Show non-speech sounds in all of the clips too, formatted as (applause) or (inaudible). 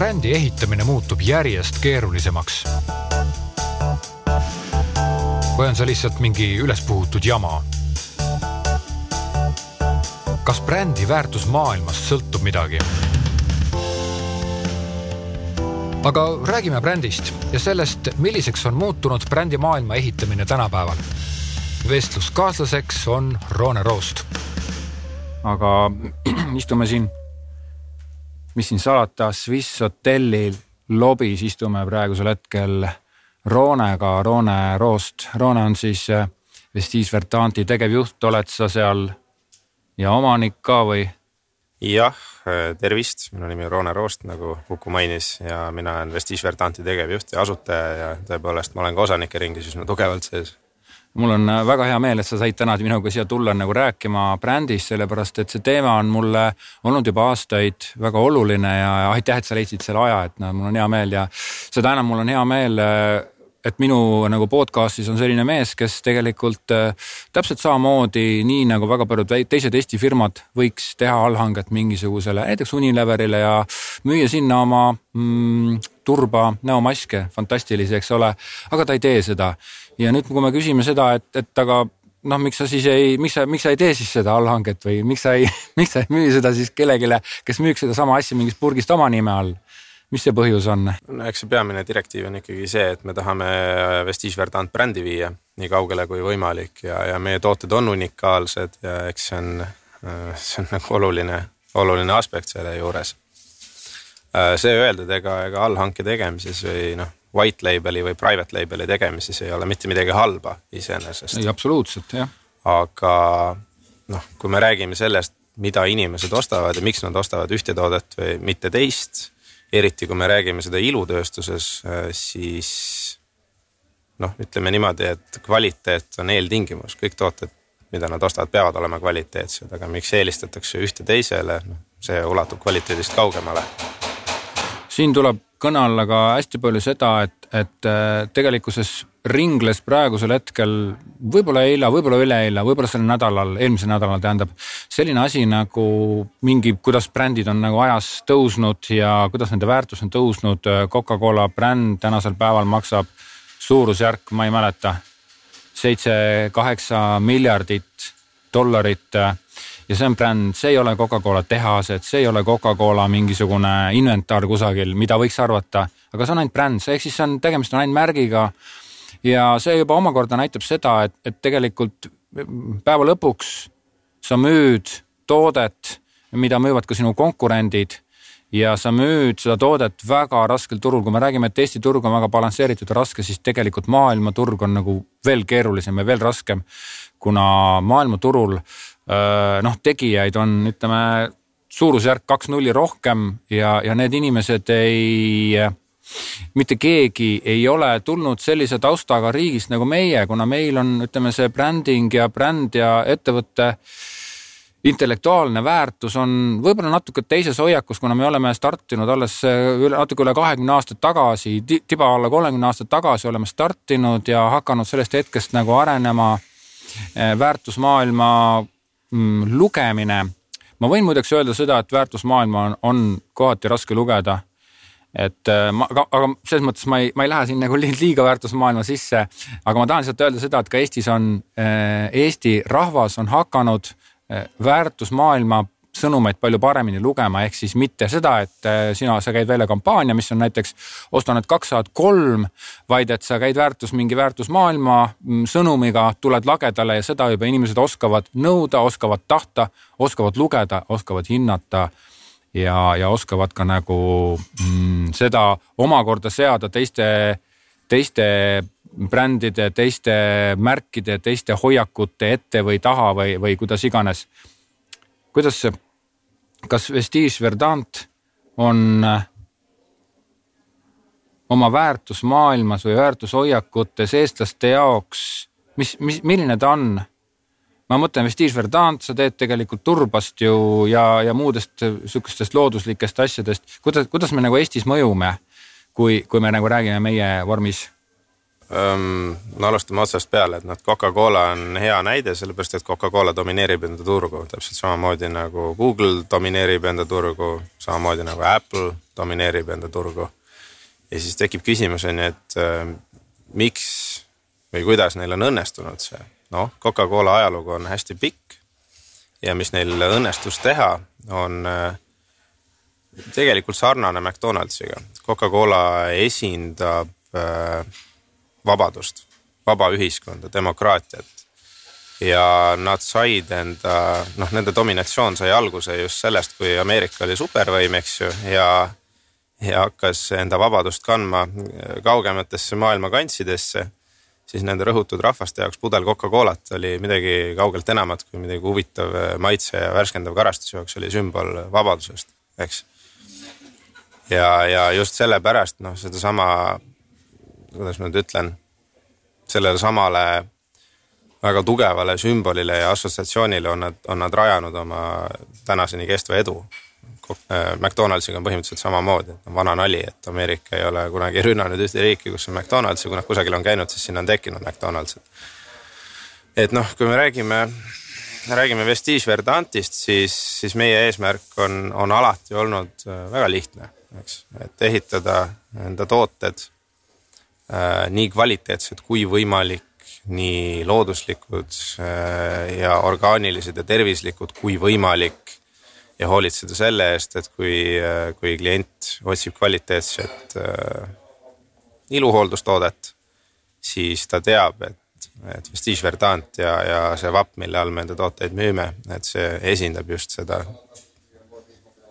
brändi ehitamine muutub järjest keerulisemaks? või on see lihtsalt mingi ülespuhutud jama? kas brändi väärtus maailmast sõltub midagi? aga räägime brändist ja sellest, milliseks on muutunud brändi maailma ehitamine tänapäeval. vestluskaaslaseks on Roone Roost. aga (clears throat) istume siin, mis siin salata, Swiss hotelli lobis istume praegusel hetkel Roonega, Roone Roost. Roone on siis äh, Vestige Vertanti tegevjuht, oled sa seal ja omanik ka või? jah, äh, tervist, minu nimi on Roone Roost, nagu Uku mainis ja mina olen Vestige Vertanti tegevjuht ja asutaja ja tõepoolest ma olen ka osanike ringis üsna tugevalt sees mul on äh, väga hea meel, et sa said täna minuga siia tulla nagu rääkima brändist, sellepärast et see teema on mulle olnud juba aastaid väga oluline ja aitäh, et sa leidsid selle aja, et no mul on hea meel ja seda enam mul on hea meel äh, et minu nagu podcast'is on selline mees, kes tegelikult äh, täpselt samamoodi, nii nagu väga paljud teised Eesti firmad võiks teha allhanget mingisugusele näiteks Unileverile ja müüa sinna oma mm, turba näomaske, fantastilisi, eks ole. aga ta ei tee seda ja nüüd, kui me küsime seda, et, et aga noh, miks sa siis ei, miks sa, miks sa ei tee siis seda allhanget või miks sa ei, (laughs) miks sa ei müü seda siis kellelegi, kes müüks sedasama asja mingist purgist oma nime all mis see põhjus on? no eks see peamine direktiiv on ikkagi see, et me tahame Vestige Verdant brändi viia nii kaugele kui võimalik ja, ja meie tooted on unikaalsed ja eks see on, see on nagu oluline, oluline aspekt selle juures. See öeldud, ega, ega allhanke tegemises või noh, white label'i või private label'i tegemises ei ole mitte midagi halba iseenesest. ei, absoluutselt, jah. aga noh, kui me räägime sellest, mida inimesed ostavad ja miks nad ostavad ühte toodet või mitte teist, eriti kui me räägime seda ilutööstuses, siis noh, ütleme niimoodi, et kvaliteet on eeltingimus, kõik tooted, mida nad ostavad, peavad olema kvaliteetsed, aga miks eelistatakse ühte teisele, noh see ulatub kvaliteedist kaugemale. Siin tuleb kõne alla ka hästi palju seda, et, et äh, tegelikkuses ringles praegusel hetkel võib-olla eile, võib-olla üleeile, võib-olla sel nädalal, eelmisel nädalal tähendab selline asi nagu mingi, kuidas brändid on nagu ajas tõusnud ja kuidas nende väärtus on tõusnud. Coca-Cola bränd tänasel päeval maksab suurusjärk, ma ei mäleta, seitse-kaheksa miljardit dollarit ja see on bränd, see ei ole Coca-Cola tehased, see ei ole Coca-Cola mingisugune inventar kusagil, mida võiks arvata, aga see on ainult bränd, ehk siis see on, tegemist on ainult märgiga. ja see juba omakorda näitab seda, et, et tegelikult päeva lõpuks sa müüd toodet, mida müüvad ka sinu konkurendid ja sa müüd seda toodet väga raskel turul, kui me räägime, et Eesti turg on väga balansseeritud ja raske, siis tegelikult maailmaturg on nagu veel keerulisem ja veel raskem. kuna maailmaturul noh, tegijaid on, ütleme suurusjärk kaks nulli rohkem ja, ja need inimesed ei, mitte keegi ei ole tulnud sellise taustaga riigist nagu meie, kuna meil on, ütleme, see bränding ja bränd ja ettevõtte intellektuaalne väärtus on võib-olla natuke teises hoiakus, kuna me oleme startinud alles üle, natuke üle kahekümne aastat tagasi, tiba alla kolmekümne aastat tagasi oleme startinud ja hakanud sellest hetkest nagu arenema väärtusmaailma mm, lugemine. ma võin muideks öelda seda, et väärtusmaailma on, on kohati raske lugeda. et äh, ma, aga, aga selles mõttes ma ei, ma ei lähe siin nagu liiga väärtusmaailma sisse, aga ma tahan lihtsalt öelda seda, et ka Eestis on, äh, Eesti rahvas on hakanud äh, väärtusmaailma sõnumeid palju paremini lugema, ehk siis mitte seda, et äh, sina, sa käid välja kampaania, mis on näiteks osta need kaks saad kolm, vaid et sa käid väärtus, mingi väärtusmaailma mm, sõnumiga, tuled lagedale ja seda juba inimesed oskavad nõuda, oskavad tahta, oskavad lugeda, oskavad hinnata ja, ja oskavad ka nagu mm, seda omakorda seada teiste, teiste brändide, teiste märkide, teiste hoiakute ette või taha või, või kuidas iganes kuidas see, kas Vestige Verdant on äh, oma väärtusmaailmas või väärtushoiakutes eestlaste jaoks, mis, mis, milline ta on? ma mõtlen Vestige Verdant, sa teed tegelikult turbast ju ja, ja muudest sihukestest looduslikest asjadest. kuidas, kuidas me nagu Eestis mõjume, kui, kui me nagu räägime meie vormis? No alustame otsast peale, et noh, Coca-Cola on hea näide, sellepärast et Coca-Cola domineerib enda turgu täpselt samamoodi nagu Google domineerib enda turgu, samamoodi nagu Apple domineerib enda turgu. ja siis tekib küsimus on ju, et äh, miks või kuidas neil on õnnestunud see, noh, Coca-Cola ajalugu on hästi pikk ja mis neil õnnestus teha, on äh, tegelikult sarnane McDonaldsiga. Coca-Cola esindab äh, vabadust, vaba ühiskonda, demokraatiat. ja nad said enda, noh, nende dominatsioon sai alguse just sellest, kui Ameerika oli supervõim, eks ju, ja ja hakkas enda vabadust kandma kaugematesse maailma kantsidesse, siis nende rõhutud rahvaste jaoks pudel Coca-Colat oli midagi kaugelt enamat kui midagi huvitav maitse ja värskendav karastus jaoks oli sümbol vabadusest, eks. ja, ja just sellepärast noh, sedasama kuidas ma nüüd ütlen, sellele samale väga tugevale sümbolile ja assotsiatsioonile on nad, on nad rajanud oma tänaseni kestva edu. Äh, McDonaldsiga on põhimõtteliselt samamoodi, et on vana nali, et Ameerika ei ole kunagi (laughs) rünnanud ühte riiki, kus on McDonalds ja kui nad kusagil on käinud, siis sinna on tekkinud McDonalds. et noh, kui me räägime, räägime Vestige Verdantist, siis, siis meie eesmärk on, on alati olnud äh, väga lihtne, eks, et ehitada enda tooted nii kvaliteetsed kui võimalik, nii looduslikud äh, ja orgaanilised ja tervislikud kui võimalik. ja hoolitseda selle eest, et kui, äh, kui klient otsib kvaliteetset iluhooldustoodet, siis ta teab, et, et Vestige Verdant ja, ja see vapp, mille all me enda tooteid müüme, et see esindab just seda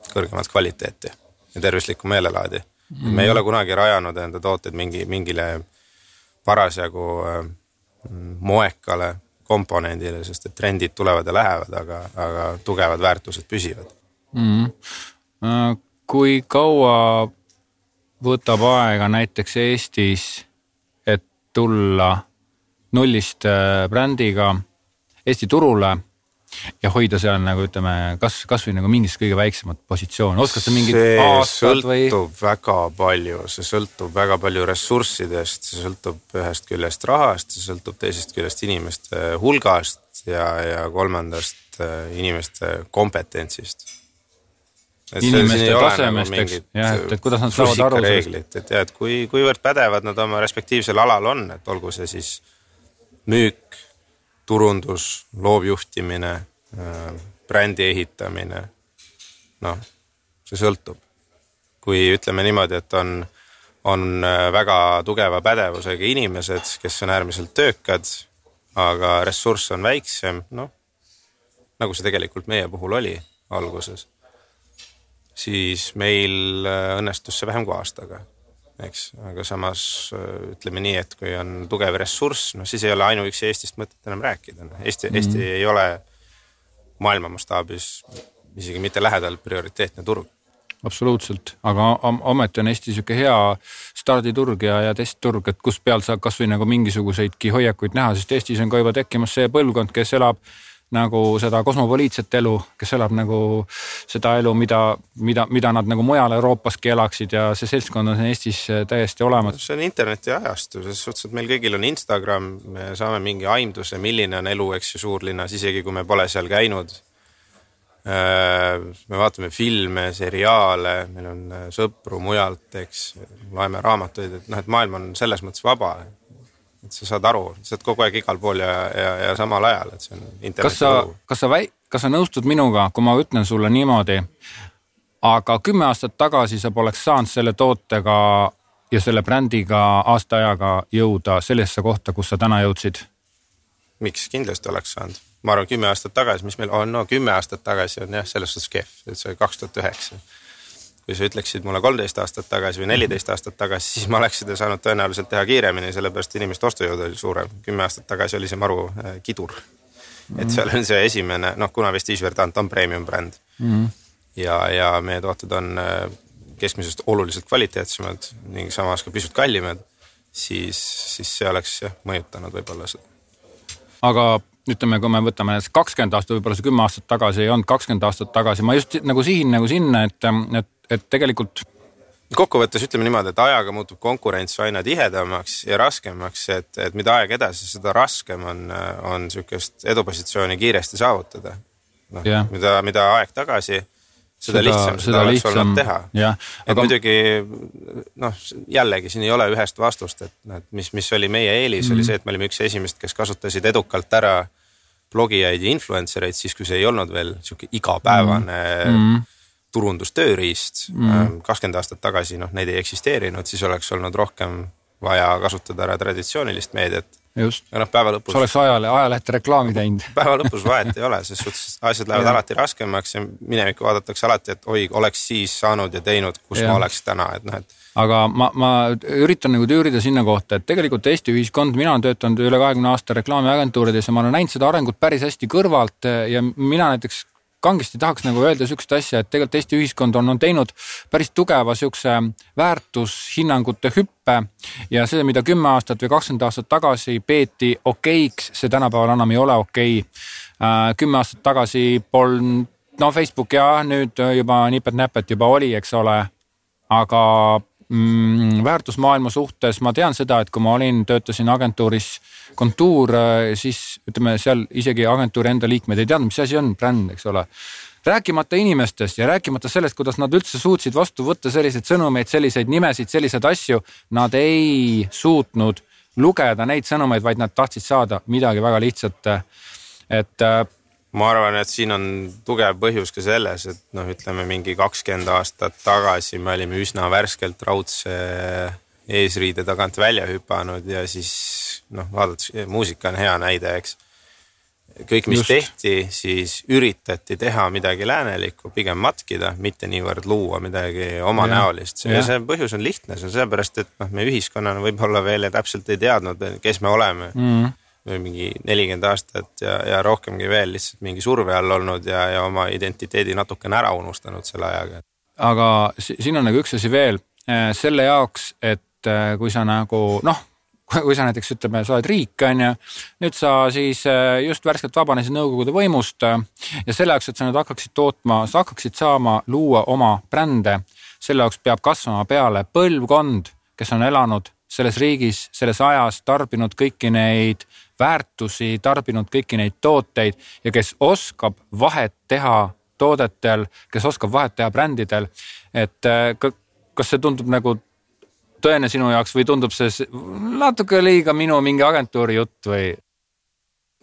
kõrgemat kvaliteeti ja tervislikku meelelaadi mm. me ei ole kunagi rajanud enda tooteid mingi, mingile parasjagu äh, moekale komponendile, sest et trendid tulevad ja lähevad, aga, aga tugevad väärtused püsivad mm. kui kaua võtab aega näiteks Eestis, et tulla nullist äh, brändiga Eesti turule ja hoida seal nagu ütleme, kas, kasvõi nagu mingis kõige väiksemat positsiooni, oskad sa mingit aastat või? sõltub väga palju, see sõltub väga palju ressurssidest, see sõltub ühest küljest rahast, see sõltub teisest küljest inimeste hulgast ja, ja kolmandast äh, inimeste kompetentsist. inimeste tasemest, eks, jah, et, et kuidas nad saavad aru sellest. et jah, et kui, kuivõrd pädevad nad oma respektiivsel alal on, et olgu see siis müük turundus, loovjuhtimine, brändi ehitamine. noh, see sõltub. kui ütleme niimoodi, et on, on äh, väga tugeva pädevusega inimesed, kes on äärmiselt töökad, aga ressurss on väiksem, noh nagu see tegelikult meie puhul oli alguses, siis meil äh, õnnestus see vähem kui aastaga eks, aga samas äh, ütleme nii, et kui on tugev ressurss, noh siis ei ole ainuüksi Eestist mõtet enam rääkida, Eesti mm, -hmm. Eesti ei ole maailma mastaabis isegi mitte lähedal prioriteetne turg. Absoluutselt, aga ometi on Eesti sihuke hea starditurg ja, ja testturg, et kus peal saab kasvõi nagu mingisuguseidki hoiakuid näha, sest Eestis on ka juba tekkimas see põlvkond, kes elab nagu seda kosmopoliitset elu, kes elab nagu seda elu, mida, mida, mida nad nagu mujal Euroopaski elaksid ja see seltskond on Eestis täiesti olemas. see on interneti ajastu, selles suhtes, et meil kõigil on Instagram, me saame mingi aimduse, milline on elu, eks ju, suurlinnas, isegi kui me pole seal käinud. Äh, me vaatame filme, seriaale, meil on äh, sõpru mujalt, eks, loeme raamatuid, et noh, et maailm on selles mõttes vaba et sa saad aru, sa oled kogu aeg igal pool ja, ja, ja samal ajal, et see on kas sa, kas sa väi-, kas sa nõustud minuga, kui ma ütlen sulle niimoodi, aga kümme aastat tagasi sa poleks saanud selle tootega ja selle brändiga aasta ajaga jõuda sellesse kohta, kus sa täna jõudsid? miks, kindlasti oleks saanud. ma arvan, kümme aastat tagasi, mis meil on, no kümme aastat tagasi on jah, selles suhtes kehv, et see oli kaks tuhat üheksa kui sa ütleksid mulle kolmteist aastat tagasi või neliteist aastat tagasi, siis ma oleks seda saanud tõenäoliselt teha kiiremini, sellepärast inimeste ostujõud oli suurem. kümme aastat tagasi oli see maru äh, kidur. et seal on see esimene, noh, kuna Vestige Verdant on premium bränd mm -hmm. ja, ja meie tooted on äh, keskmisest oluliselt kvaliteetsemad ning samas ka pisut kallimad, siis, siis see oleks jah mõjutanud võib-olla seda. aga ütleme, kui me võtame näiteks kakskümmend aastat, võib-olla see kümme aastat tagasi ei olnud kakskümmend aastat tagasi, ma just nagu sihin nagu sinna, et, et et tegelikult kokkuvõttes ütleme niimoodi, et ajaga muutub konkurents aina tihedamaks ja raskemaks, et, et mida aeg edasi, seda raskem on, on sihukest edupositsiooni kiiresti saavutada. noh yeah., mida, mida aeg tagasi, seda lihtsam seda, seda oleks lihtsam, olnud teha. et aga... muidugi noh, jällegi siin ei ole ühest vastust, et noh, et mis, mis oli meie eelis mm, -hmm. oli see, et me olime üks esimest, kes kasutasid edukalt ära blogijaid ja influencer eid siis, kui see ei olnud veel sihuke igapäevane mm. -hmm turundustööriist mm.. kakskümmend aastat tagasi noh, neid ei eksisteerinud, siis oleks olnud rohkem vaja kasutada ära traditsioonilist meediat. aga noh, päeva lõpus. sa oleks ajale, ajalehte reklaami teinud. (laughs) päeva lõpus vahet ei ole, ses suhtes asjad lähevad alati raskemaks ja minevikku vaadatakse alati, et oi, oleks siis saanud ja teinud, kus ja. ma oleks täna, et noh, et aga ma, ma üritan nagu tüürida sinna kohta, et tegelikult Eesti ühiskond, mina olen töötanud üle kahekümne aasta reklaamiagentuurides ja ma olen näinud seda arengut päris hästi kõrvalt ja mina näiteks kangesti tahaks nagu öelda sihukest asja, et tegelikult Eesti ühiskond on, on teinud päris tugeva sihukese väärtushinnangute hüppe ja see, mida kümme aastat või kakskümmend aastat tagasi peeti okeiks, see tänapäeval enam ei ole okei okay.. kümme aastat tagasi polnud, no Facebook jah, nüüd juba nipet-näpet juba oli, eks ole. aga mm, väärtusmaailma suhtes ma tean seda, et kui ma olin, töötasin agentuuris kontuur, äh, siis ütleme seal isegi agentuuri enda liikmed ei teadnud, mis asi on bränd, eks ole rääkimata inimestest ja rääkimata sellest, kuidas nad üldse suutsid vastu võtta selliseid sõnumeid, selliseid nimesid, selliseid asju. Nad ei suutnud lugeda neid sõnumeid, vaid nad tahtsid saada midagi väga lihtsat. et äh, ma arvan, et siin on tugev põhjus ka selles, et noh, ütleme mingi kakskümmend aastat tagasi me olime üsna värskelt raudse eesriide tagant välja hüpanud ja siis noh, vaadates muusika on hea näide, eks. kõik, mis Just. tehti, siis üritati teha midagi läänelikku, pigem matkida, mitte niivõrd luua midagi omanäolist. ja see põhjus on lihtne, see on sellepärast, et noh, me ühiskonnana võib-olla veel täpselt ei teadnud, kes me oleme mm. või mingi nelikümmend aastat ja, ja rohkemgi veel lihtsalt mingi surve all olnud ja, ja oma identiteedi natukene ära unustanud selle ajaga. aga siin on nagu üks asi veel äh, selle jaoks, et äh, kui sa nagu noh, kui sa näiteks ütleme, sa oled riik, on ju. nüüd sa siis äh, just värskelt vabanesid Nõukogude võimust ja selle jaoks, et sa nüüd hakkaksid tootma, sa hakkaksid saama luua oma brände, selle jaoks peab kasvama peale põlvkond, kes on elanud selles riigis, selles ajas, tarbinud kõiki neid väärtusi, tarbinud kõiki neid tooteid ja kes oskab vahet teha toodetel, kes oskab vahet teha brändidel. et äh, kas see tundub nagu tõene sinu jaoks või tundub see natuke liiga minu mingi agentuuri jutt või?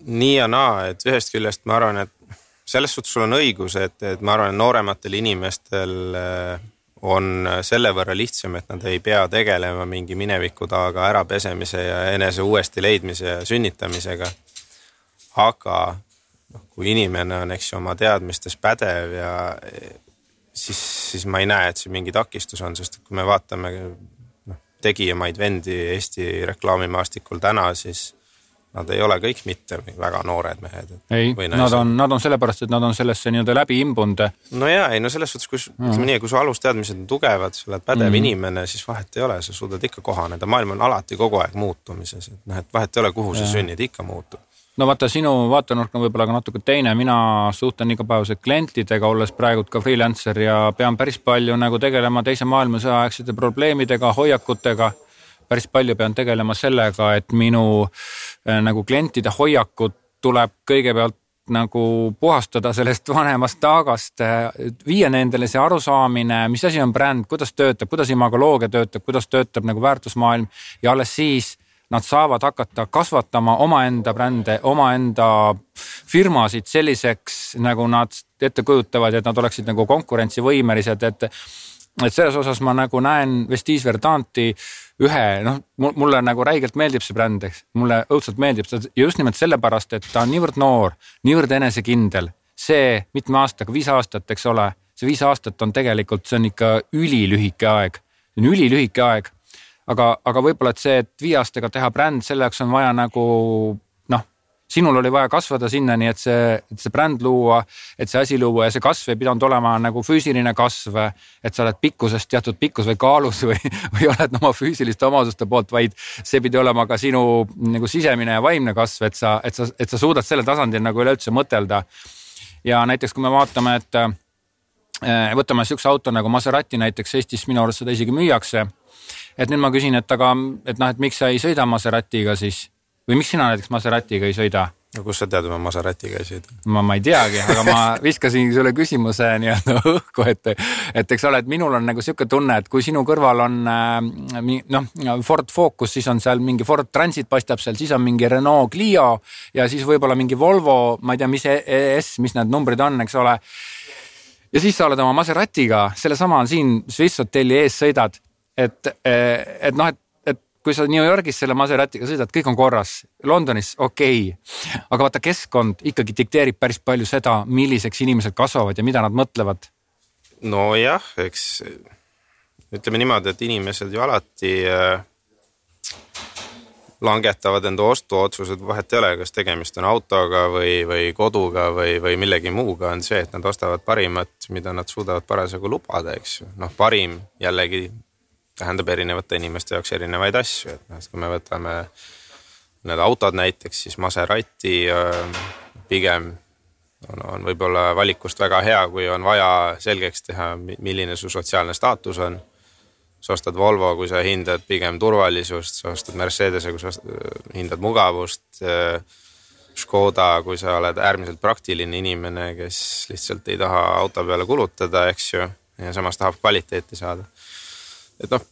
nii ja naa, et ühest küljest ma arvan, et selles suhtes sul on õigus, et, et ma arvan, noorematel inimestel äh, on selle võrra lihtsam, et nad ei pea tegelema mingi mineviku taga ärapesemise ja enese uuesti leidmise ja sünnitamisega. aga noh, kui inimene on, eks ju, oma teadmistes pädev ja siis, siis ma ei näe, et see mingi takistus on, sest kui me vaatame tegijamaid vendi Eesti reklaamimaastikul täna, siis nad ei ole kõik mitte väga noored mehed. ei, nad on, nad on sellepärast, et nad on sellesse nii-öelda läbi imbunud. no ja ei no selles suhtes, kui mm. ütleme nii, kui su alusteadmised on tugevad, sa oled pädev mm. inimene, siis vahet ei ole, sa suudad ikka kohaneda, maailm on alati kogu aeg muutumises, et noh, et vahet ei ole, kuhu ja. sa sünnid, ikka muutub no vaata, sinu vaatenurk on võib-olla ka natuke teine, mina suhtlen igapäevaselt klientidega, olles praegu ka freelancer ja pean päris palju nagu tegelema teise maailmasõja aegsete probleemidega, hoiakutega. Päris palju pean tegelema sellega, et minu äh, nagu klientide hoiakud tuleb kõigepealt nagu puhastada sellest vanemast taagast, äh, viia nendele see arusaamine, mis asi on bränd, kuidas töötab, kuidas imagoloogia töötab, kuidas töötab nagu väärtusmaailm. Ja alles siis nad saavad hakata kasvatama omaenda brände, omaenda firmasid selliseks, nagu nad ette kujutavad, et nad oleksid nagu konkurentsivõimelised, et et selles osas ma nagu näen Vestige Verdanti ühe, noh, mulle nagu räigelt meeldib see bränd, eks, mulle õudselt meeldib see ja just nimelt sellepärast, et ta on niivõrd noor, niivõrd enesekindel. see mitme aastaga, viis aastat, eks ole, see viis aastat on tegelikult, see on ikka ülilühike aeg, see on ülilühike aeg. Aga, aga võib-olla, et see, et viie aastaga teha bränd, selle jaoks on vaja nagu sinul oli vaja kasvada sinnani, et see, et see bränd luua, et see asi luua ja see kasv ei pidanud olema nagu füüsiline kasv. et sa oled pikkusest teatud pikkus või kaalus või, või oled oma füüsiliste omaduste poolt, vaid see pidi olema ka sinu nagu sisemine ja vaimne kasv, et sa, et sa, et sa suudad sellel tasandil nagu üleüldse mõtelda. ja näiteks, kui me vaatame, et võtame sihukese auto nagu Maserati näiteks Eestis minu arust seda isegi müüakse. Et nüüd ma küsin, et aga, et noh, et miks sa ei sõida Maseratiga siis või miks sina näiteks Maseratiga ei sõida? no kust sa tead, et ma Maseratiga ei sõida? ma, ma ei teagi, aga ma (laughs) viskasin sulle küsimuse nii-öelda õhku, et, et eks ole, et minul on nagu sihuke tunne, et kui sinu kõrval on äh, noh, Ford Focus, siis on seal mingi Ford Transit paistab seal, siis on mingi Renault Clio ja siis võib-olla mingi Volvo, ma ei tea, mis ES, mis need numbrid on, eks ole. ja siis sa oled oma Maseratiga, sellesama siin Swiss hotelli ees sõidad, et, et noh, et kui sa New Yorgis selle Maseratiga sõidad, kõik on korras, Londonis okei okay., aga vaata, keskkond ikkagi dikteerib päris palju seda, milliseks inimesed kasvavad ja mida nad mõtlevad. nojah, eks ütleme niimoodi, et inimesed ju alati äh, langetavad enda ostuotsused, vahet ei ole, kas tegemist on autoga või, või koduga või, või millegi muuga, on see, et nad ostavad parimat, mida nad suudavad parasjagu lubada, eks ju. noh, parim jällegi tähendab erinevate inimeste jaoks erinevaid asju, et noh, et kui me võtame need autod näiteks, siis Maserati äh, pigem on, on võib-olla valikust väga hea, kui on vaja selgeks teha, milline su sotsiaalne staatus on. sa ostad Volvo, kui sa hindad pigem turvalisust, sa ostad Mercedese, kui sa hindad mugavust. Äh, Škoda, kui sa oled äärmiselt praktiline inimene, kes lihtsalt ei taha auto peale kulutada, eks ju, ja samas tahab kvaliteeti saada et noh,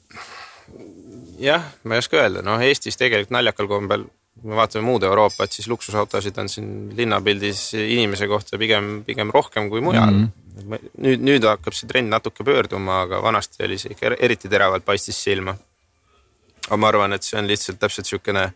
jah, ma ei oska öelda, noh Eestis tegelikult naljakal kombel, kui me vaatame muud Euroopat, siis luksusautosid on siin linnapildis inimese kohta pigem, pigem rohkem kui mujal mm. -hmm. nüüd, nüüd hakkab see trend natuke pöörduma, aga vanasti oli see ikka eriti teravalt paistis silma. aga ma arvan, et see on lihtsalt täpselt sihukene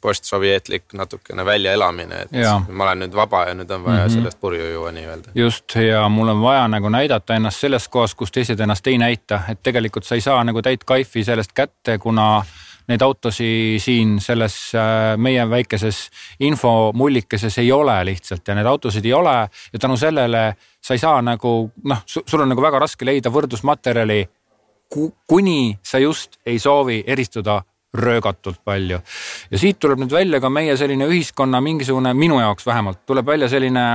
postsovjetlik natukene väljaelamine, et ja. ma olen nüüd vaba ja nüüd on vaja mm -hmm. sellest purju juua nii-öelda. just ja mul on vaja nagu näidata ennast selles kohas, kus teised ennast ei näita, et tegelikult sa ei saa nagu täit kaifi sellest kätte, kuna neid autosid siin selles äh, meie väikeses infomullikeses ei ole lihtsalt ja neid autosid ei ole ja tänu sellele sa ei saa nagu noh, sul on nagu väga raske leida võrdlusmaterjali kuni sa just ei soovi eristuda röögatult palju. ja siit tuleb nüüd välja ka meie selline ühiskonna mingisugune, minu jaoks vähemalt, tuleb välja selline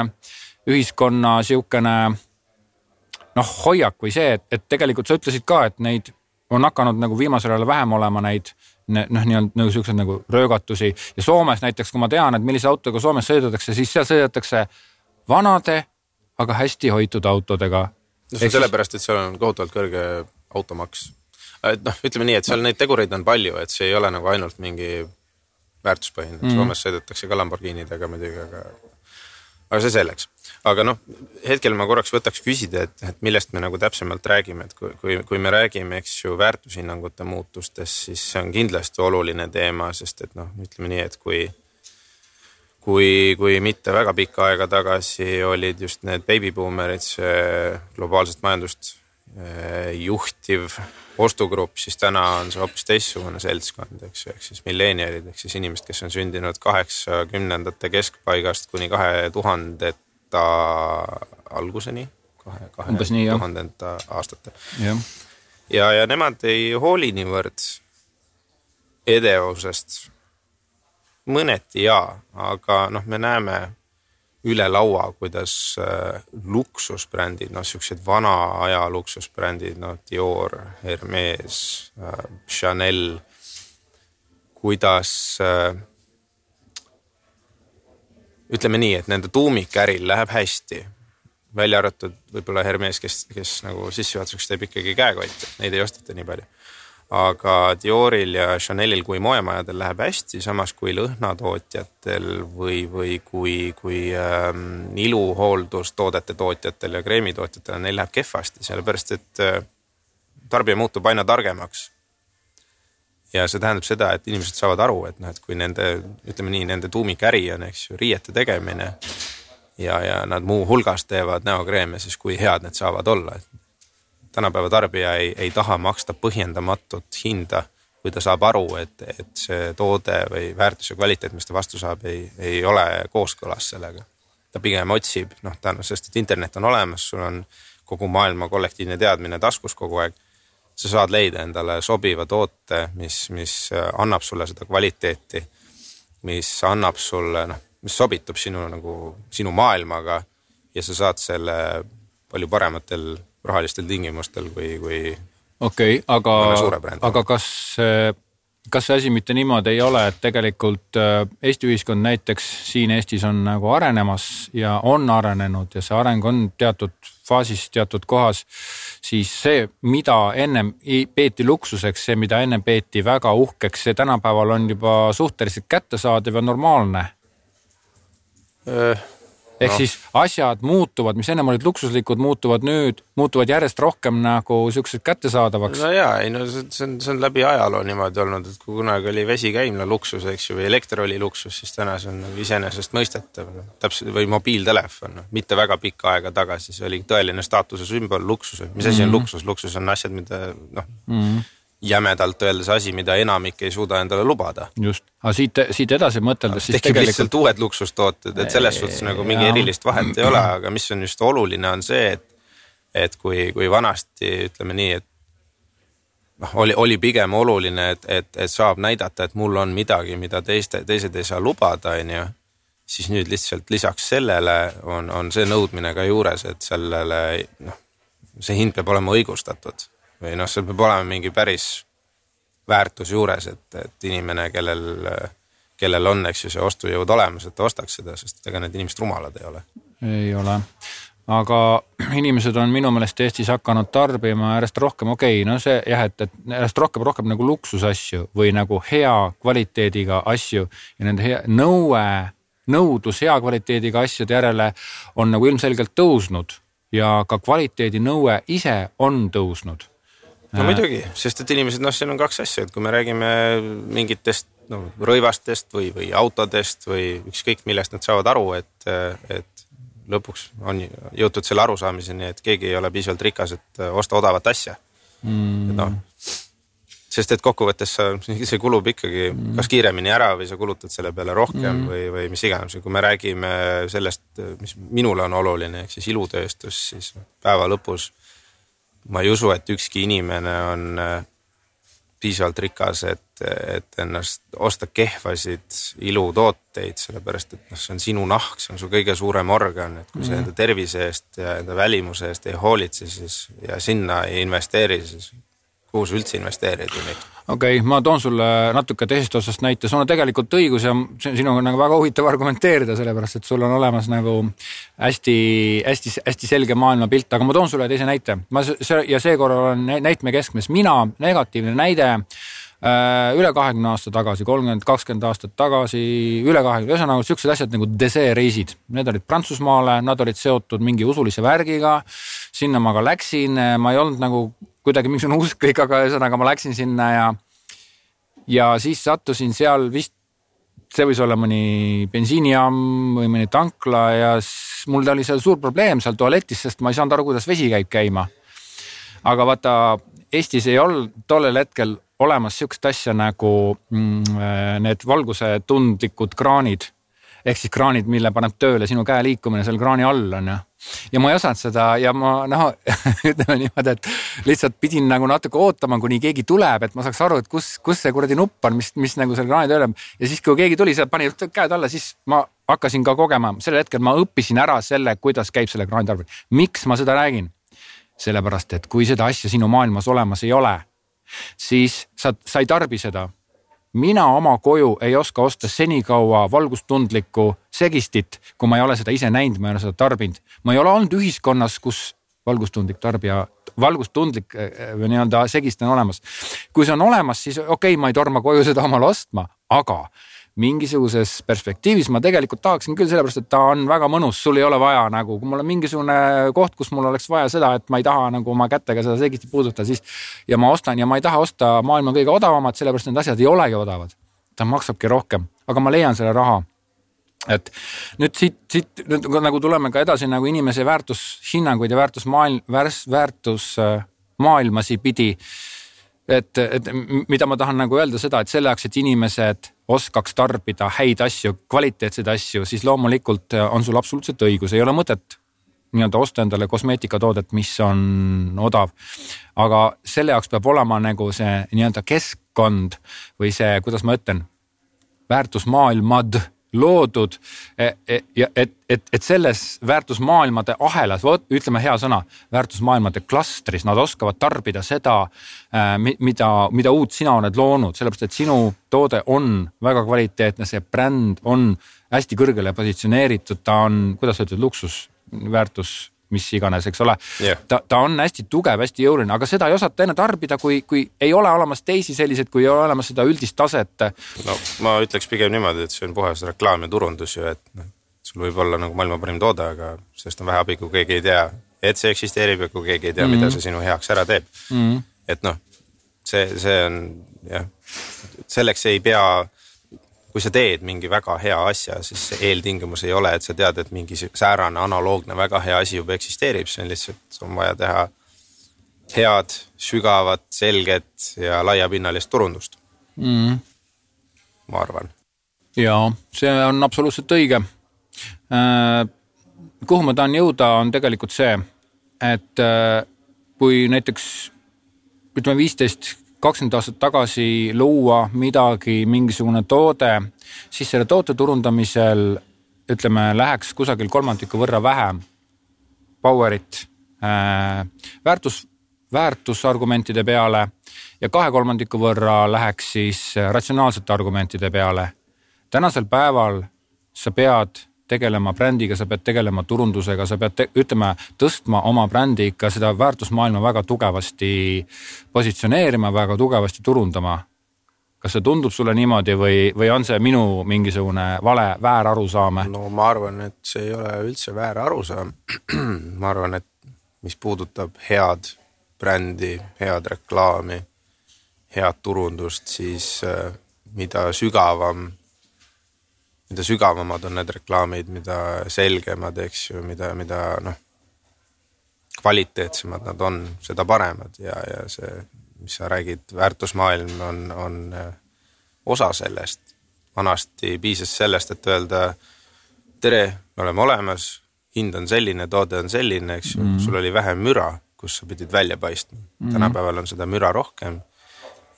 ühiskonna sihukene noh, hoiak või see, et, et tegelikult sa ütlesid ka, et neid on hakanud nagu viimasel ajal vähem olema neid noh, nii-öelda nagu siukseid nagu röögatusi ja Soomes näiteks, kui ma tean, et millise autoga Soomes sõidetakse, siis seal sõidetakse vanade, aga hästi hoitud autodega. no see on sellepärast, et seal on kohutavalt kõrge automaks et noh, ütleme nii, et seal neid tegureid on palju, et see ei ole nagu ainult mingi väärtuspõhine mm., Soomes sõidetakse ka Lamborghinidega muidugi, aga, aga see selleks. aga noh, hetkel ma korraks võtaks küsida, et, et millest me nagu täpsemalt räägime, et kui, kui, kui me räägime, eks ju, väärtushinnangute muutustest, siis see on kindlasti oluline teema, sest et noh, ütleme nii, et kui kui, kui mitte väga pikka aega tagasi olid just need baby boomerid, see globaalset majandust eh, juhtiv ostugrupp, siis täna on see hoopis teistsugune seltskond, eks ju, ehk siis millenialid ehk siis inimesed, kes on sündinud kaheksakümnendate keskpaigast kuni kahe tuhandeta alguseni, kahe, kahe tuhandenda aastate. ja, ja nemad ei hooli niivõrd edevusest. mõneti jaa, aga noh, me näeme üle laua, kuidas äh, luksusbrändid, noh, siuksed vana aja luksusbrändid, noh, Dior, Hermes äh,, Chanel, kuidas äh, ütleme nii, et nende tuumikäril läheb hästi, välja arvatud võib-olla Hermes, kes, kes nagu sissejuhatuseks teeb ikkagi käekotti, neid ei osteta nii palju aga Dioril ja Chanelil kui moemajadel läheb hästi, samas kui lõhnatootjatel või, või kui, kui ähm, iluhooldustoodete tootjatel ja kreemitootjatel, neil läheb kehvasti, sellepärast et äh, tarbija muutub aina targemaks. ja see tähendab seda, et inimesed saavad aru, et noh, et kui nende, ütleme nii, nende tuumikäri on, eks ju, riiete tegemine ja, ja nad muuhulgas teevad näokreeme, siis kui head need saavad olla, et tänapäeva tarbija ei, ei taha maksta põhjendamatut hinda, kui ta saab aru, et, et see toode või väärtus ja kvaliteet, mis ta vastu saab, ei, ei ole kooskõlas sellega. ta pigem otsib, noh, tänu, sest et internet on olemas, sul on kogu maailma kollektiivne teadmine taskus kogu aeg. sa saad leida endale sobiva toote, mis, mis annab sulle seda kvaliteeti, mis annab sulle, noh, mis sobitub sinu nagu, sinu maailmaga ja sa saad selle palju parematel rahalistel tingimustel kui, kui. okei okay,, aga, aga kas, kas see asi mitte niimoodi ei ole, et tegelikult äh, Eesti ühiskond näiteks siin Eestis on nagu arenemas ja on arenenud ja see areng on teatud faasis, teatud kohas, siis see, mida ennem peeti luksuseks, see, mida ennem peeti väga uhkeks, see tänapäeval on juba suhteliselt kättesaadav ja normaalne ehk no. siis asjad muutuvad, mis ennem olid luksuslikud, muutuvad nüüd, muutuvad järjest rohkem nagu siuksed kättesaadavaks. no ja, ei no see, on, see on läbi ajaloo niimoodi olnud, et kui kunagi oli vesikäimla luksus, eks ju, või elekter oli luksus, siis täna see on nagu iseenesestmõistetav no.. täpselt või mobiiltelefon, noh, mitte väga pikka aega tagasi, see oli tõeline staatuse sümbol, luksus, mis asi on mm -hmm. luksus, luksus on asjad, mida noh mm -hmm jämedalt öeldes asi, mida enamik ei suuda endale lubada. just, aga siit, siit edasi mõteldes siis tekib tegelikult... lihtsalt uued luksustooted, et selles suhtes nagu mingi erilist vahet ei ole, aga mis on just oluline, on see, et et kui, kui vanasti ütleme nii, et noh, oli, oli pigem oluline, et, et, et saab näidata, et mul on midagi, mida teiste, teised ei saa lubada, on ju. siis nüüd lihtsalt lisaks sellele on, on see nõudmine ka juures, et sellele noh, see hind peab olema õigustatud või noh, seal peab olema mingi päris väärtus juures, et, et inimene, kellel, kellel on, eks ju, see ostujõud olemas, et ta ostaks seda, sest ega need inimesed rumalad ei ole. ei ole, aga (clears throat) inimesed on minu meelest Eestis hakanud tarbima järjest rohkem, okei okay,, no see jah, et, et järjest rohkem, rohkem nagu luksusasju või nagu hea kvaliteediga asju ja nende hea nõue, nõudlus hea kvaliteediga asjade järele on nagu ilmselgelt tõusnud ja ka kvaliteedinõue ise on tõusnud no muidugi, sest et inimesed, noh, siin on kaks asja, et kui me räägime mingitest no rõivastest või, või autodest või ükskõik millest nad saavad aru, et, et lõpuks on jõutud selle arusaamiseni, et keegi ei ole piisavalt rikas, et osta odavat asja mm.. noh, sest et kokkuvõttes sa, see kulub ikkagi mm. kas kiiremini ära või sa kulutad selle peale rohkem mm. või, või mis iganes ja kui me räägime sellest, mis minule on oluline, ehk siis ilutööstus, siis päeva lõpus ma ei usu, et ükski inimene on äh, piisavalt rikas, et, et ennast osta kehvasid ilutooteid, sellepärast et noh, see on sinu nahk, see on su kõige suurem organ, et kui sa mhm. enda tervise eest ja enda välimuse eest ei hoolitse, siis ja sinna ei investeeri, siis kuhu sa üldse investeerid ju neid okei okay,, ma toon sulle natuke teisest otsast näite, sul on tegelikult õigus ja sinuga on nagu väga huvitav argumenteerida, sellepärast et sul on olemas nagu hästi-hästi-hästi selge maailmapilt, aga ma toon sulle teise näite. ma see ja seekord olen näitme keskmes mina, negatiivne näide äh, üle kahekümne aasta tagasi, kolmkümmend, kakskümmend aastat tagasi, üle kahekümne, ühesõnaga siuksed asjad nagu deseereisid, need olid Prantsusmaale, nad olid seotud mingi usulise värgiga. sinna ma ka läksin, ma ei olnud nagu kuidagi mingisugune usklik, aga ühesõnaga ma läksin sinna ja, ja siis sattusin seal vist, see võis olla mõni bensiinijaam või mõni tankla ja mul oli seal suur probleem seal tualetis, sest ma ei saanud aru, kuidas vesi käib käima. aga vaata, Eestis ei olnud tollel hetkel olemas sihukest asja nagu mm, äh, need valgusetundlikud kraanid ehk siis kraanid, mille paneb tööle sinu käe liikumine seal kraani all on ju. ja ma ei osanud seda ja ma noh, (laughs) ütleme niimoodi, et lihtsalt pidin nagu natuke ootama, kuni keegi tuleb, et ma saaks aru, et kus, kus see kuradi nupp on, mis, mis nagu seal kraani tööle. ja siis, kui keegi tuli, sealt pani käed alla, siis ma hakkasin ka kogema, sel hetkel ma õppisin ära selle, kuidas käib selle kraani tarbimine. miks ma seda räägin? sellepärast, et kui seda asja sinu maailmas olemas ei ole, siis sa, sa ei tarbi seda mina oma koju ei oska osta senikaua valgustundlikku segistit, kui ma ei ole seda ise näinud, ma ei ole seda tarbinud. ma ei ole olnud ühiskonnas, kus valgustundlik tarbija, valgustundlik äh, äh, nii-öelda segist on olemas. kui see on olemas, siis okei okay,, ma ei torma koju seda omale ostma, aga mingisuguses perspektiivis. Ma tegelikult tahaksin küll, sellepärast et ta on väga mõnus, sul ei ole vaja nagu, kui mul on mingisugune koht, kus mul oleks vaja seda, et ma ei taha nagu oma kätega seda seegistit puudutada, siis ja ma ostan ja ma ei taha osta maailma kõige odavamat, sellepärast need asjad ei olegi odavad. ta maksabki rohkem, aga ma leian selle raha. Et nüüd siit, siit nüüd nagu tuleme ka edasi nagu inimese väärtushinnanguid ja väärtusmaailm, väärtusmaailmasi pidi et, et mida ma tahan nagu öelda seda, et selle jaoks, et inimesed oskaks tarbida häid asju, kvaliteetseid asju, siis loomulikult on sul absoluutselt õigus, ei ole mõtet nii-öelda osta endale kosmeetikatoodet, mis on odav. aga selle jaoks peab olema nagu see nii-öelda keskkond või see, kuidas ma ütlen, väärtusmaailmad loodud e, e, et, et, et selles väärtusmaailmade ahelas, vot ütleme hea sõna, väärtusmaailmade klastris, nad oskavad tarbida seda, äh, mida, mida uut sina oled loonud, sellepärast et sinu toode on väga kvaliteetne, see bränd on hästi kõrgele positsioneeritud, ta on, kuidas sa ütled, luksusväärtus mis iganes, eks ole yeah.. ta, ta on hästi tugev, hästi jõuline, aga seda ei osata enne tarbida, kui, kui ei ole olemas teisi selliseid, kui ei ole olemas seda üldist taset. no ma ütleks pigem niimoodi, et see on puhas reklaam ja turundus ju, et noh, sul võib olla nagu maailma parim toode, aga sellest on vähe abi, kui keegi ei tea, et see eksisteerib ja kui keegi ei tea mm, -hmm. mida see sinu heaks ära teeb mm. -hmm. et noh, see, see on jah, selleks ei pea kui sa teed mingi väga hea asja, siis eeltingimus ei ole, et sa tead, et mingi säärane analoogne väga hea asi juba eksisteerib, see on lihtsalt, on vaja teha head, sügavat, selget ja laiapinnalist turundust mm.. ma arvan. ja see on absoluutselt õige äh,. kuhu ma tahan jõuda, on tegelikult see, et äh, kui näiteks ütleme viisteist kakskümmend aastat tagasi luua midagi, mingisugune toode, siis selle toote turundamisel ütleme, läheks kusagil kolmandiku võrra vähem power'it äh, väärtus, väärtusargumentide peale ja kahe kolmandiku võrra läheks siis ratsionaalsete argumentide peale. tänasel päeval sa pead tegelema brändiga, sa pead tegelema turundusega, sa pead, ütleme, tõstma oma brändi ikka seda väärtusmaailma väga tugevasti positsioneerima, väga tugevasti turundama. kas see tundub sulle niimoodi või, või on see minu mingisugune vale, väärarusaam? no ma arvan, et see ei ole üldse väär arusaam. (clears throat) ma arvan, et mis puudutab head brändi, head reklaami, head turundust, siis äh, mida sügavam mida sügavamad on need reklaamid, mida selgemad, eks ju, mida, mida noh, kvaliteetsemad nad on, seda paremad ja, ja see, mis sa räägid, väärtusmaailm on, on äh, osa sellest. vanasti piisas sellest, et öelda tere, me oleme olemas, hind on selline, toode on selline, eks ju mm, -hmm. sul oli vähem müra, kus sa pidid välja paistma mm. -hmm. tänapäeval on seda müra rohkem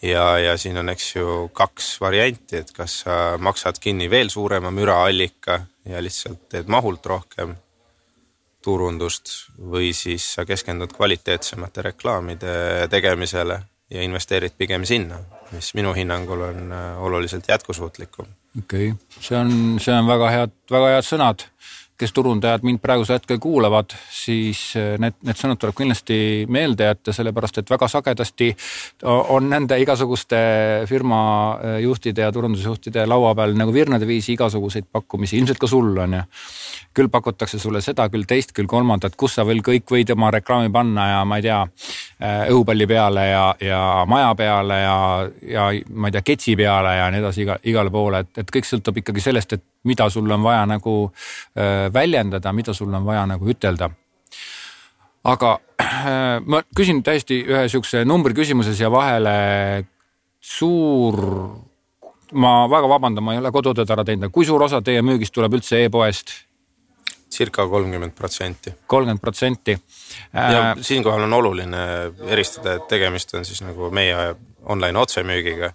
ja, ja siin on, eks ju, kaks varianti, et kas sa maksad kinni veel suurema müraallika ja lihtsalt teed mahult rohkem turundust või siis sa keskendud kvaliteetsemate reklaamide tegemisele ja investeerid pigem sinna, mis minu hinnangul on äh, oluliselt jätkusuutlikum. okei okay., see on, see on väga head, väga head sõnad kes turundajad mind praegusel hetkel kuulavad, siis eh, need, need sõnad tuleb kindlasti meelde jätta, sellepärast et väga sagedasti on nende igasuguste firma eh, ja turundusjuhtide laua peal nagu virnade viisi igasuguseid pakkumisi, ilmselt ka sul on ju. küll pakutakse sulle seda, küll teist, küll kolmandat, kus sa veel kõik võid oma reklaami panna ja ma ei tea, eh, õhupalli peale ja, ja maja peale ja, ja ma ei tea, ketsi peale ja nii edasi iga, igale poole, et, et kõik sõltub ikkagi sellest, et mida sul on vaja nagu äh, väljendada, mida sul on vaja nagu ütelda. aga äh, ma küsin täiesti ühe sihukese numbriküsimuse siia vahele. suur, ma väga vabandan, ma ei ole kodutööd ära teinud, kui suur osa teie müügist tuleb üldse e-poest? circa kolmkümmend protsenti. kolmkümmend protsenti. ja äh, siinkohal on oluline eristada, et tegemist on siis nagu meie online otsemüügiga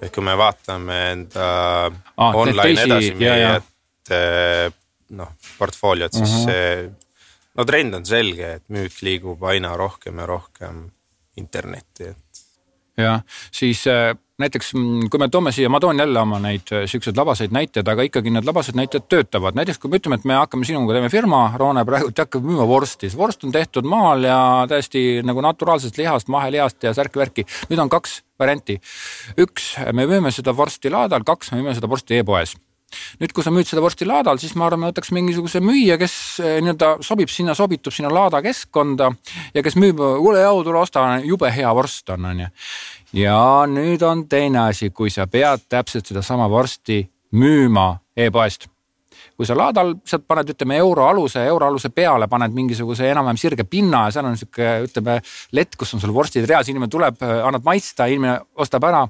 et kui me vaatame enda ah, online edasimüüjate eh, noh, portfooliot, siis uh mhm. -huh. see, no trend on selge, et müük liigub aina rohkem ja rohkem internetti, et. jah, siis äh, näiteks mm, kui me toome siia, ma toon jälle oma neid äh, siukseid labaseid näiteid, aga ikkagi need labased näited töötavad. näiteks kui me ütleme, et me hakkame sinuga, teeme firma, Roone praegu hakkab müüma vorsti, see vorst on tehtud maal ja täiesti nagu naturaalsest lihast, mahelihast ja särki-värki. nüüd on kaks varianti. üks, me müüme seda vorsti laadal, kaks, me müüme seda vorsti e-poes nüüd, kui sa müüd seda vorsti laadal, siis ma arvan, võtaks mingisuguse müüja, kes eh, nii-öelda sobib sinna, sobitub sinna laada keskkonda ja kes müüb, kuule jau, tule osta, jube hea vorst on, onju. ja nüüd on teine asi, kui sa pead täpselt sedasama vorsti müüma e-poest kui sa laadal sealt paned, ütleme euro aluse, euro aluse peale paned mingisuguse enam-vähem sirge pinna ja seal on sihuke, ütleme lett, kus on sul vorstid reas, inimene tuleb, annad maitsta, inimene ostab ära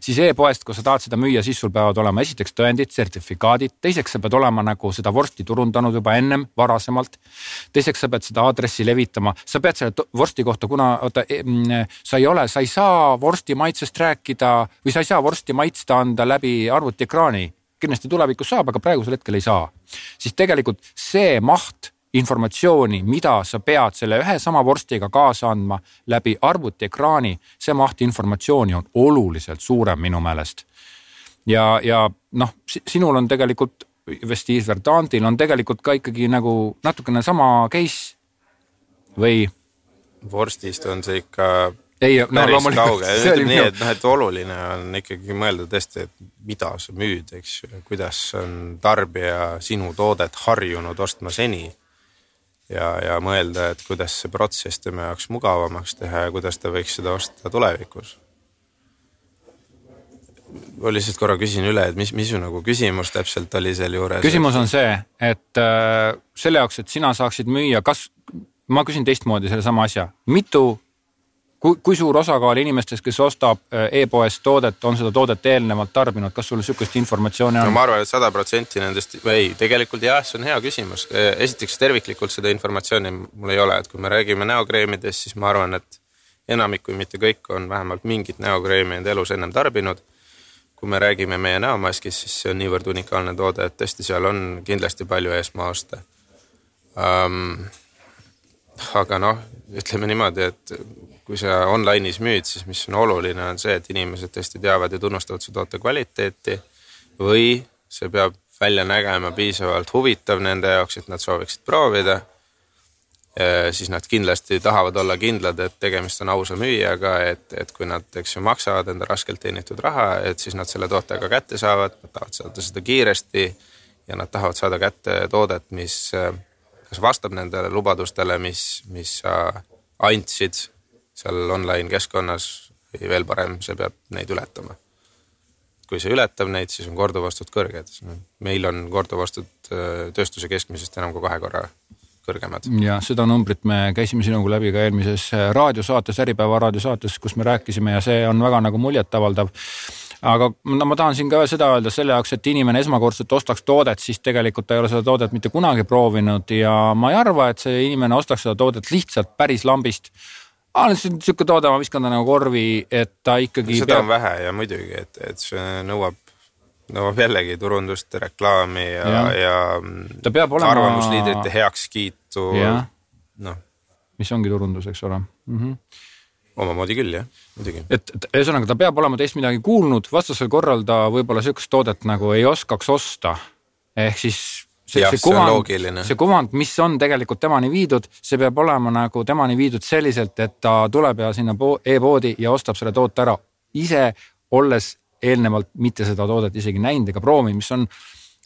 siis e-poest, kui sa tahad seda müüa, siis sul peavad olema esiteks tõendid, sertifikaadid, teiseks sa pead olema nagu seda vorsti turundanud juba ennem varasemalt. teiseks sa pead seda aadressi levitama, sa pead selle vorsti kohta, kuna oota, e, mm, sa ei ole, sa ei saa vorsti maitsest rääkida või sa ei saa vorsti maitsta anda läbi arvutiekraani kindlasti tulevikus saab, aga praegusel hetkel ei saa. siis tegelikult see maht informatsiooni, mida sa pead selle ühe sama vorstiga kaasa andma läbi arvutiekraani, see maht informatsiooni on oluliselt suurem minu meelest. ja, ja noh, sinul on tegelikult, Vestige Verdantil on tegelikult ka ikkagi nagu natukene sama case või? vorstist on see ikka ei, no loomulikult. ütleme nii, et noh, et oluline on ikkagi mõelda tõesti, et mida sa müüd, eks ju, kuidas on tarbija sinu toodet harjunud ostma seni. Ja, ja mõelda, et kuidas see protsess tema jaoks mugavamaks teha ja kuidas ta võiks seda osta tulevikus. ma lihtsalt korra küsin üle, et mis, mis su nagu küsimus täpselt oli sealjuures? küsimus on see, et äh, selle jaoks, et sina saaksid müüa, kas, ma küsin teistmoodi sellesama asja, mitu kui, kui suur osakaal inimestest, kes ostab äh, e-poest toodet, on seda toodet eelnevalt tarbinud, kas sul sihukest informatsiooni on? no ma arvan, et sada protsenti nendest või ei, tegelikult jah, see on hea küsimus. Äh, esiteks terviklikult seda informatsiooni mul ei ole, et kui me räägime näokreemidest, siis ma arvan, et enamik, kui mitte kõik, on vähemalt mingit näokreemi enda elus ennem tarbinud. kui me räägime meie näomaskist, siis see on niivõrd unikaalne toode, et tõesti seal on kindlasti palju esmaoste um,. Aga noh, ütleme niimoodi, et kui sa online'is müüd, siis mis on oluline, on see, et inimesed tõesti teavad ja tunnustavad su toote kvaliteeti või see peab välja nägema piisavalt huvitav nende jaoks, et nad sooviksid proovida. siis nad kindlasti tahavad olla kindlad, et tegemist on ausa müüjaga, et, et kui nad, eks ju, maksavad enda raskelt teenitud raha, et siis nad selle toote ka kätte saavad, nad tahavad saada seda kiiresti ja nad tahavad saada kätte toodet, mis kas vastab nendele lubadustele, mis, mis sa andsid seal online keskkonnas või veel parem, see peab neid ületama. kui see ületab neid, siis on korduvostud kõrged. meil on korduvostud äh, tööstuse keskmisest enam kui kahe korra kõrgemad. ja seda numbrit me käisime sinuga läbi ka eelmises äh, raadiosaates, Äripäeva raadiosaates, kus me rääkisime ja see on väga nagu muljetavaldav aga no ma tahan siin ka seda öelda selle jaoks, et inimene esmakordselt ostaks toodet, siis tegelikult ta ei ole seda toodet mitte kunagi proovinud ja ma ei arva, et see inimene ostaks seda toodet lihtsalt päris lambist aa, lihtsalt sihuke toode, ma viskan ta nagu korvi, et ta ikkagi. seda peab... on vähe ja muidugi, et, et see nõuab, nõuab jällegi turundust, reklaami ja, ja, ja ta peab olema. arvamusliidrite heakskiitu. noh. mis ongi turundus, eks ole mm. -hmm omamoodi küll jah, muidugi. et, et ühesõnaga ta peab olema teist midagi kuulnud, vastasel korral ta võib-olla sihukest toodet nagu ei oskaks osta. ehk siis see, see kuvand, see kuvand, mis on tegelikult temani viidud, see peab olema nagu temani viidud selliselt, et ta tuleb ja sinna e-poodi ja ostab selle toote ära ise, olles eelnevalt mitte seda toodet isegi näinud ega proovinud, mis on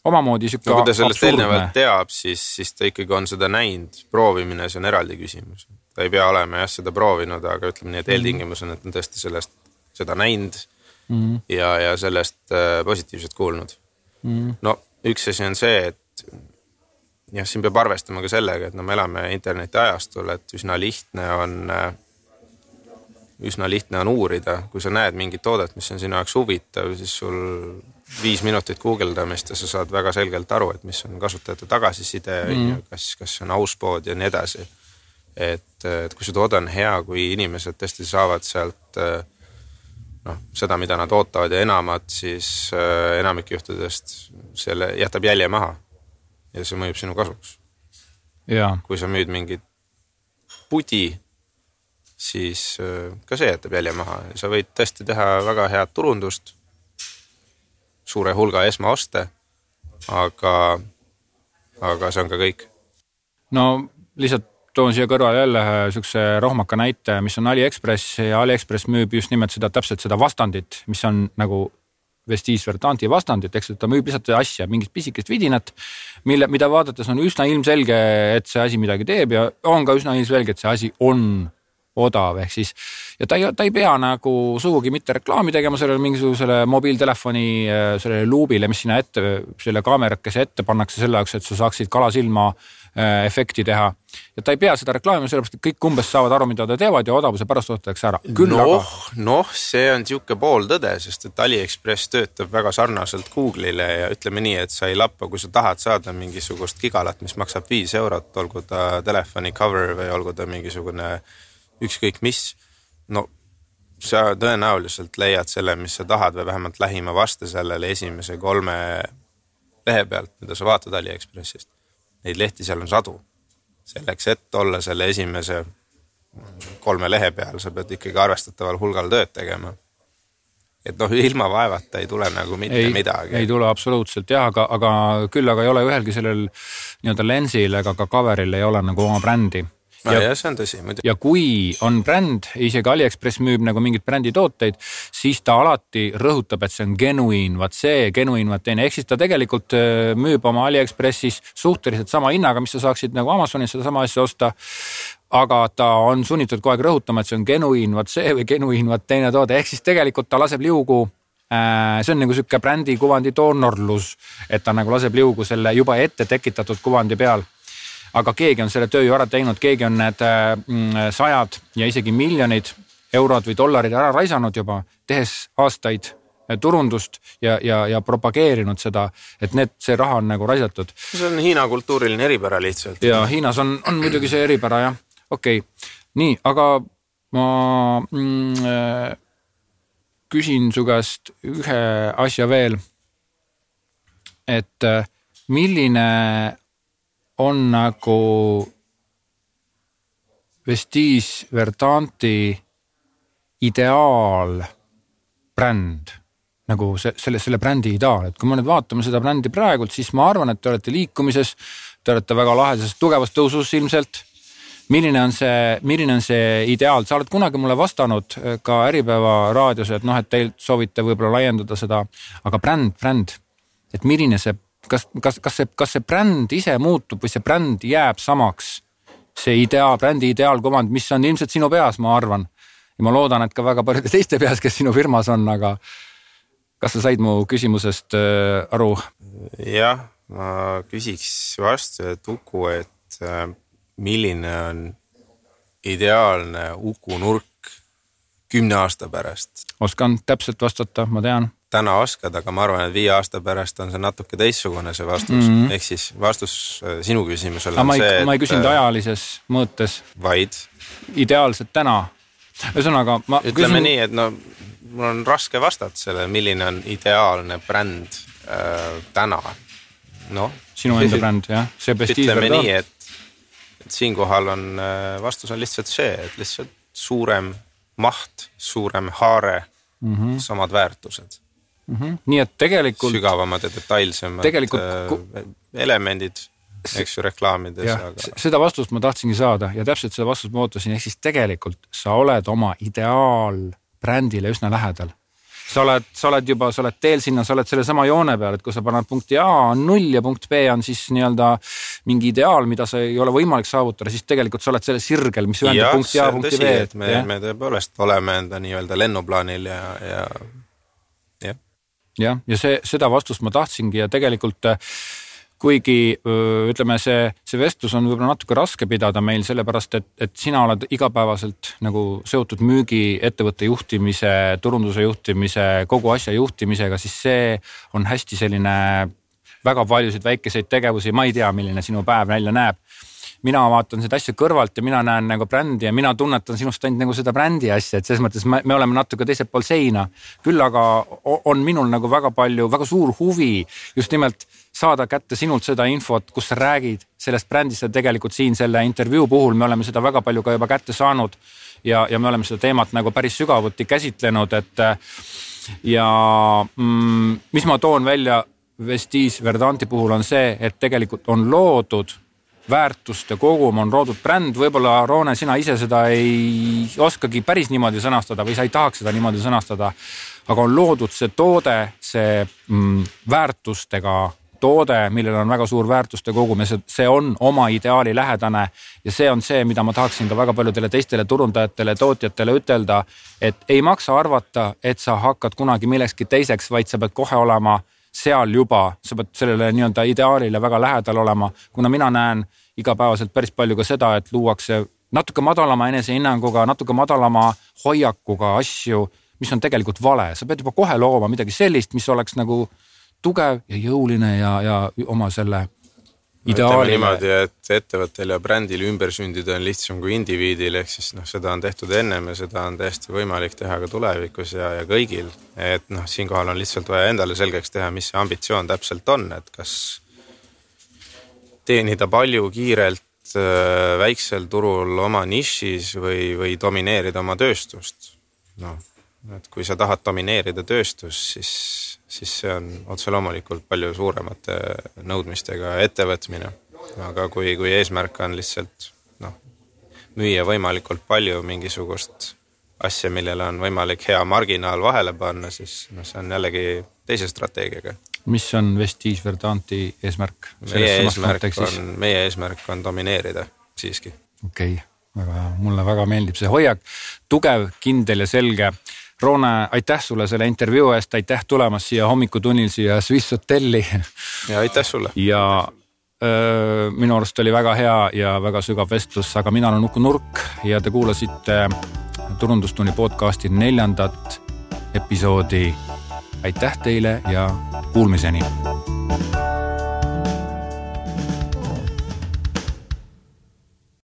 omamoodi sihuke. no kui ta sellest eelnevalt teab, siis, siis ta ikkagi on seda näinud, proovimine, see on eraldi küsimus. ta ei pea olema jah seda proovinud, aga ütleme nii, et eeltingimus on, et on tõesti sellest, seda näinud mm -hmm. ja, ja sellest äh, positiivselt kuulnud mm. -hmm. no üks asi on see, et jah, siin peab arvestama ka sellega, et no me elame internetiajastul, et üsna lihtne on, üsna lihtne on uurida, kui sa näed mingit toodet, mis on sinu jaoks huvitav, siis sul viis minutit guugeldamist ja sa saad väga selgelt aru, et mis on kasutajate tagasiside on mm. ju, kas, kas see on aus pood ja nii edasi. et, et kui see toode on hea, kui inimesed tõesti saavad sealt noh, seda, mida nad ootavad ja enamat, siis äh, enamik juhtudest selle jätab jälje maha ja see mõjub sinu kasuks. kui sa müüd mingit pudi, siis äh, ka see jätab jälje maha ja sa võid tõesti teha väga head turundust, suure hulga esmaoste, aga, aga see on ka kõik. no lihtsalt toon siia kõrvale jälle ühe siukse rohmaka näite, mis on Aliekspress ja Aliekspress müüb just nimelt seda täpselt seda vastandit, mis on nagu Vestige Verdanti vastandit, eks, et ta müüb lihtsalt asja, mingit pisikest vidinat, mille, mida vaadates on üsna ilmselge, et see asi midagi teeb ja on ka üsna ilmselge, et see asi on odav, ehk siis ja ta ei, ta ei pea nagu sugugi mitte reklaami tegema sellele mingisugusele mobiiltelefoni sellele luubile, mis sinna ette, selle kaamerakese ette pannakse selle jaoks, et sa saaksid kalasilma Äh, efekti teha. ja ta ei pea seda reklaamima, sellepärast et kõik umbes saavad aru, mida ta teevad ja odavuse pärast ostetakse ära. noh noh, see on sihuke pooltõde, sest et Aliekspress töötab väga sarnaselt Google'ile ja ütleme nii, et sa ei lappa, kui sa tahad saada mingisugust gigalat, mis maksab viis eurot, olgu ta telefoni cover või olgu ta mingisugune ükskõik mis. no sa tõenäoliselt leiad selle, mis sa tahad või vähemalt lähima vaste sellele esimese kolme lehe pealt, mida sa vaatad Aliekspressist, neid lehti seal on sadu. selleks, et olla selle esimese kolme lehe peal, sa pead ikkagi arvestataval hulgal tööd tegema et noh, ilma vaevata ei tule nagu mitte ei, midagi. ei tule absoluutselt jah, aga, aga küll aga ei ole ühelgi sellel nii-öelda lensil ega ka cover'il ei ole nagu oma brändi ja, jah, see on tõsi muidugi. ja kui on bränd, isegi Aliekspress müüb nagu mingeid bränditooteid, siis ta alati rõhutab, et see on genuine, vaat see, genuine, vaat teine, ehk siis ta tegelikult äh, müüb oma Aliekspressis suhteliselt sama hinnaga, mis sa saaksid nagu Amazonis sedasama asja osta aga ta on sunnitud kogu aeg rõhutama, et see on genuine, vaat see või genuine, vaat teine toode, ehk siis tegelikult ta laseb liugu äh, see on nagu sihuke brändi kuvandi doonorlus, et ta nagu laseb liugu selle juba ette tekitatud kuvandi peal aga keegi on selle töö ju ära teinud, keegi on need mm, sajad ja isegi miljonid eurod või dollarid ära raisanud juba, tehes aastaid äh, turundust ja, ja, ja propageerinud seda, et need, see raha on nagu raisatud. see on Hiina kultuuriline eripära lihtsalt. ja Hiinas on, on muidugi see eripära jah, okei okay., nii, aga ma mm, äh, küsin su käest ühe asja veel. et äh, milline on nagu Vestige Verdanti ideaalbränd, nagu see, selle, selle brändi ideaal, et kui me nüüd vaatame seda brändi praegult, siis ma arvan, et te olete liikumises, te olete väga lahedas tugevas tõusus ilmselt. milline on see, milline on see ideaal, sa oled kunagi mulle vastanud äh, ka Äripäeva raadios, et noh, et teil soovite võib-olla laiendada seda, aga bränd, bränd, et milline see kas, kas, kas see, kas see bränd ise muutub või see bränd jääb samaks? see ideaal, brändi ideaalkuvand, mis on ilmselt sinu peas, ma arvan. ja ma loodan, et ka väga paljude teiste peas, kes sinu firmas on, aga kas sa said mu küsimusest äh, aru? jah, ma küsiks vastu, et Uku, et äh, milline on ideaalne Uku nurk kümne aasta pärast? oskan täpselt vastata, ma tean täna oskad, aga ma arvan, et viie aasta pärast on see natuke teistsugune, see vastus mm -hmm. ehk siis vastus äh, sinu küsimusele on see, et. ma ei küsinud äh, ajalises mõõtes. vaid? ideaalselt täna. ühesõnaga ma. ütleme küsin... nii, et no mul on raske vastata sellele, milline on ideaalne bränd äh, täna. noh. sinu enda (laughs) bränd jah, see ütleme nii, et, et siinkohal on äh, vastus on lihtsalt see, et lihtsalt suurem maht, suurem haare mm, -hmm. samad väärtused mm. -hmm. nii et tegelikult. sügavamad ja detailsemad tegelikult... Äh, elemendid, eks ju reklaamides. Aga... seda vastust ma tahtsingi saada ja täpselt seda vastust ma ootasin, ehk siis tegelikult sa oled oma ideaalbrändile üsna lähedal sa oled, sa oled juba, sa oled teel sinna, sa oled sellesama joone peal, et kui sa paned punkti A on null ja punkt B on siis nii-öelda mingi ideaal, mida sa ei ole võimalik saavutada, siis tegelikult sa oled sellel sirgel, mis ühendab punkti A punkti B. me, me tõepoolest oleme enda nii-öelda lennuplaanil ja, ja jah, ja see, seda vastust ma tahtsingi ja tegelikult äh, kuigi ütleme, see, see vestlus on võib-olla natuke raske pidada meil sellepärast, et, et sina oled igapäevaselt nagu seotud müügiettevõtte juhtimise, turunduse juhtimise, kogu asja juhtimisega, siis see on hästi selline väga paljusid väikeseid tegevusi, ma ei tea, milline sinu päev välja näeb mina vaatan seda asja kõrvalt ja mina näen nagu brändi ja mina tunnetan sinust ainult nagu seda brändi asja, et selles mõttes me, me oleme natuke teisel pool seina. küll aga on minul nagu väga palju, väga suur huvi just nimelt saada kätte sinult seda infot, kus sa räägid sellest brändist ja tegelikult siin selle intervjuu puhul me oleme seda väga palju ka juba kätte saanud. ja, ja me oleme seda teemat nagu päris sügavuti käsitlenud, et ja mm, mis ma toon välja Vestige Verdanti puhul on see, et tegelikult on loodud väärtuste kogum on loodud bränd, võib-olla Roone, sina ise seda ei oskagi päris niimoodi sõnastada või sa ei tahaks seda niimoodi sõnastada. aga on loodud see toode, see mm, väärtustega toode, millel on väga suur väärtuste kogum ja see, see on oma ideaali lähedane. ja see on see, mida ma tahaksin ka väga paljudele teistele turundajatele, tootjatele ütelda, et ei maksa arvata, et sa hakkad kunagi millekski teiseks, vaid sa pead kohe olema seal juba, sa pead sellele nii-öelda ideaalile väga lähedal olema, kuna mina näen igapäevaselt päris palju ka seda, et luuakse natuke madalama enesehinnanguga, natuke madalama hoiakuga asju, mis on tegelikult vale, sa pead juba kohe looma midagi sellist, mis oleks nagu tugev ja jõuline ja, ja oma selle ütleme niimoodi, et ettevõttel ja brändil ümber sündida on lihtsam kui indiviidil, ehk siis noh, seda on tehtud ennem ja seda on täiesti võimalik teha ka tulevikus ja, ja kõigil. et noh, siinkohal on lihtsalt vaja endale selgeks teha, mis see ambitsioon täpselt on, et kas teenida palju kiirelt äh, väiksel turul oma nišis või, või domineerida oma tööstust. noh, et kui sa tahad domineerida tööstust, siis siis see on otse loomulikult palju suuremate nõudmistega ettevõtmine. aga kui, kui eesmärk on lihtsalt noh, müüa võimalikult palju mingisugust asja, millele on võimalik hea marginaal vahele panna, siis noh, see on jällegi teise strateegiaga. mis on Vestige Verdanti eesmärk? meie eesmärk on, meie eesmärk on domineerida siiski. okei okay., väga hea, mulle väga meeldib see hoiak, tugev, kindel ja selge Roone, aitäh sulle selle intervjuu eest, aitäh tulemast siia hommikutunnil siia Swiss hotelli. ja aitäh sulle. ja öö, minu arust oli väga hea ja väga sügav vestlus, aga mina olen Uku Nurk ja te kuulasite Turundustunni podcasti neljandat episoodi. aitäh teile ja kuulmiseni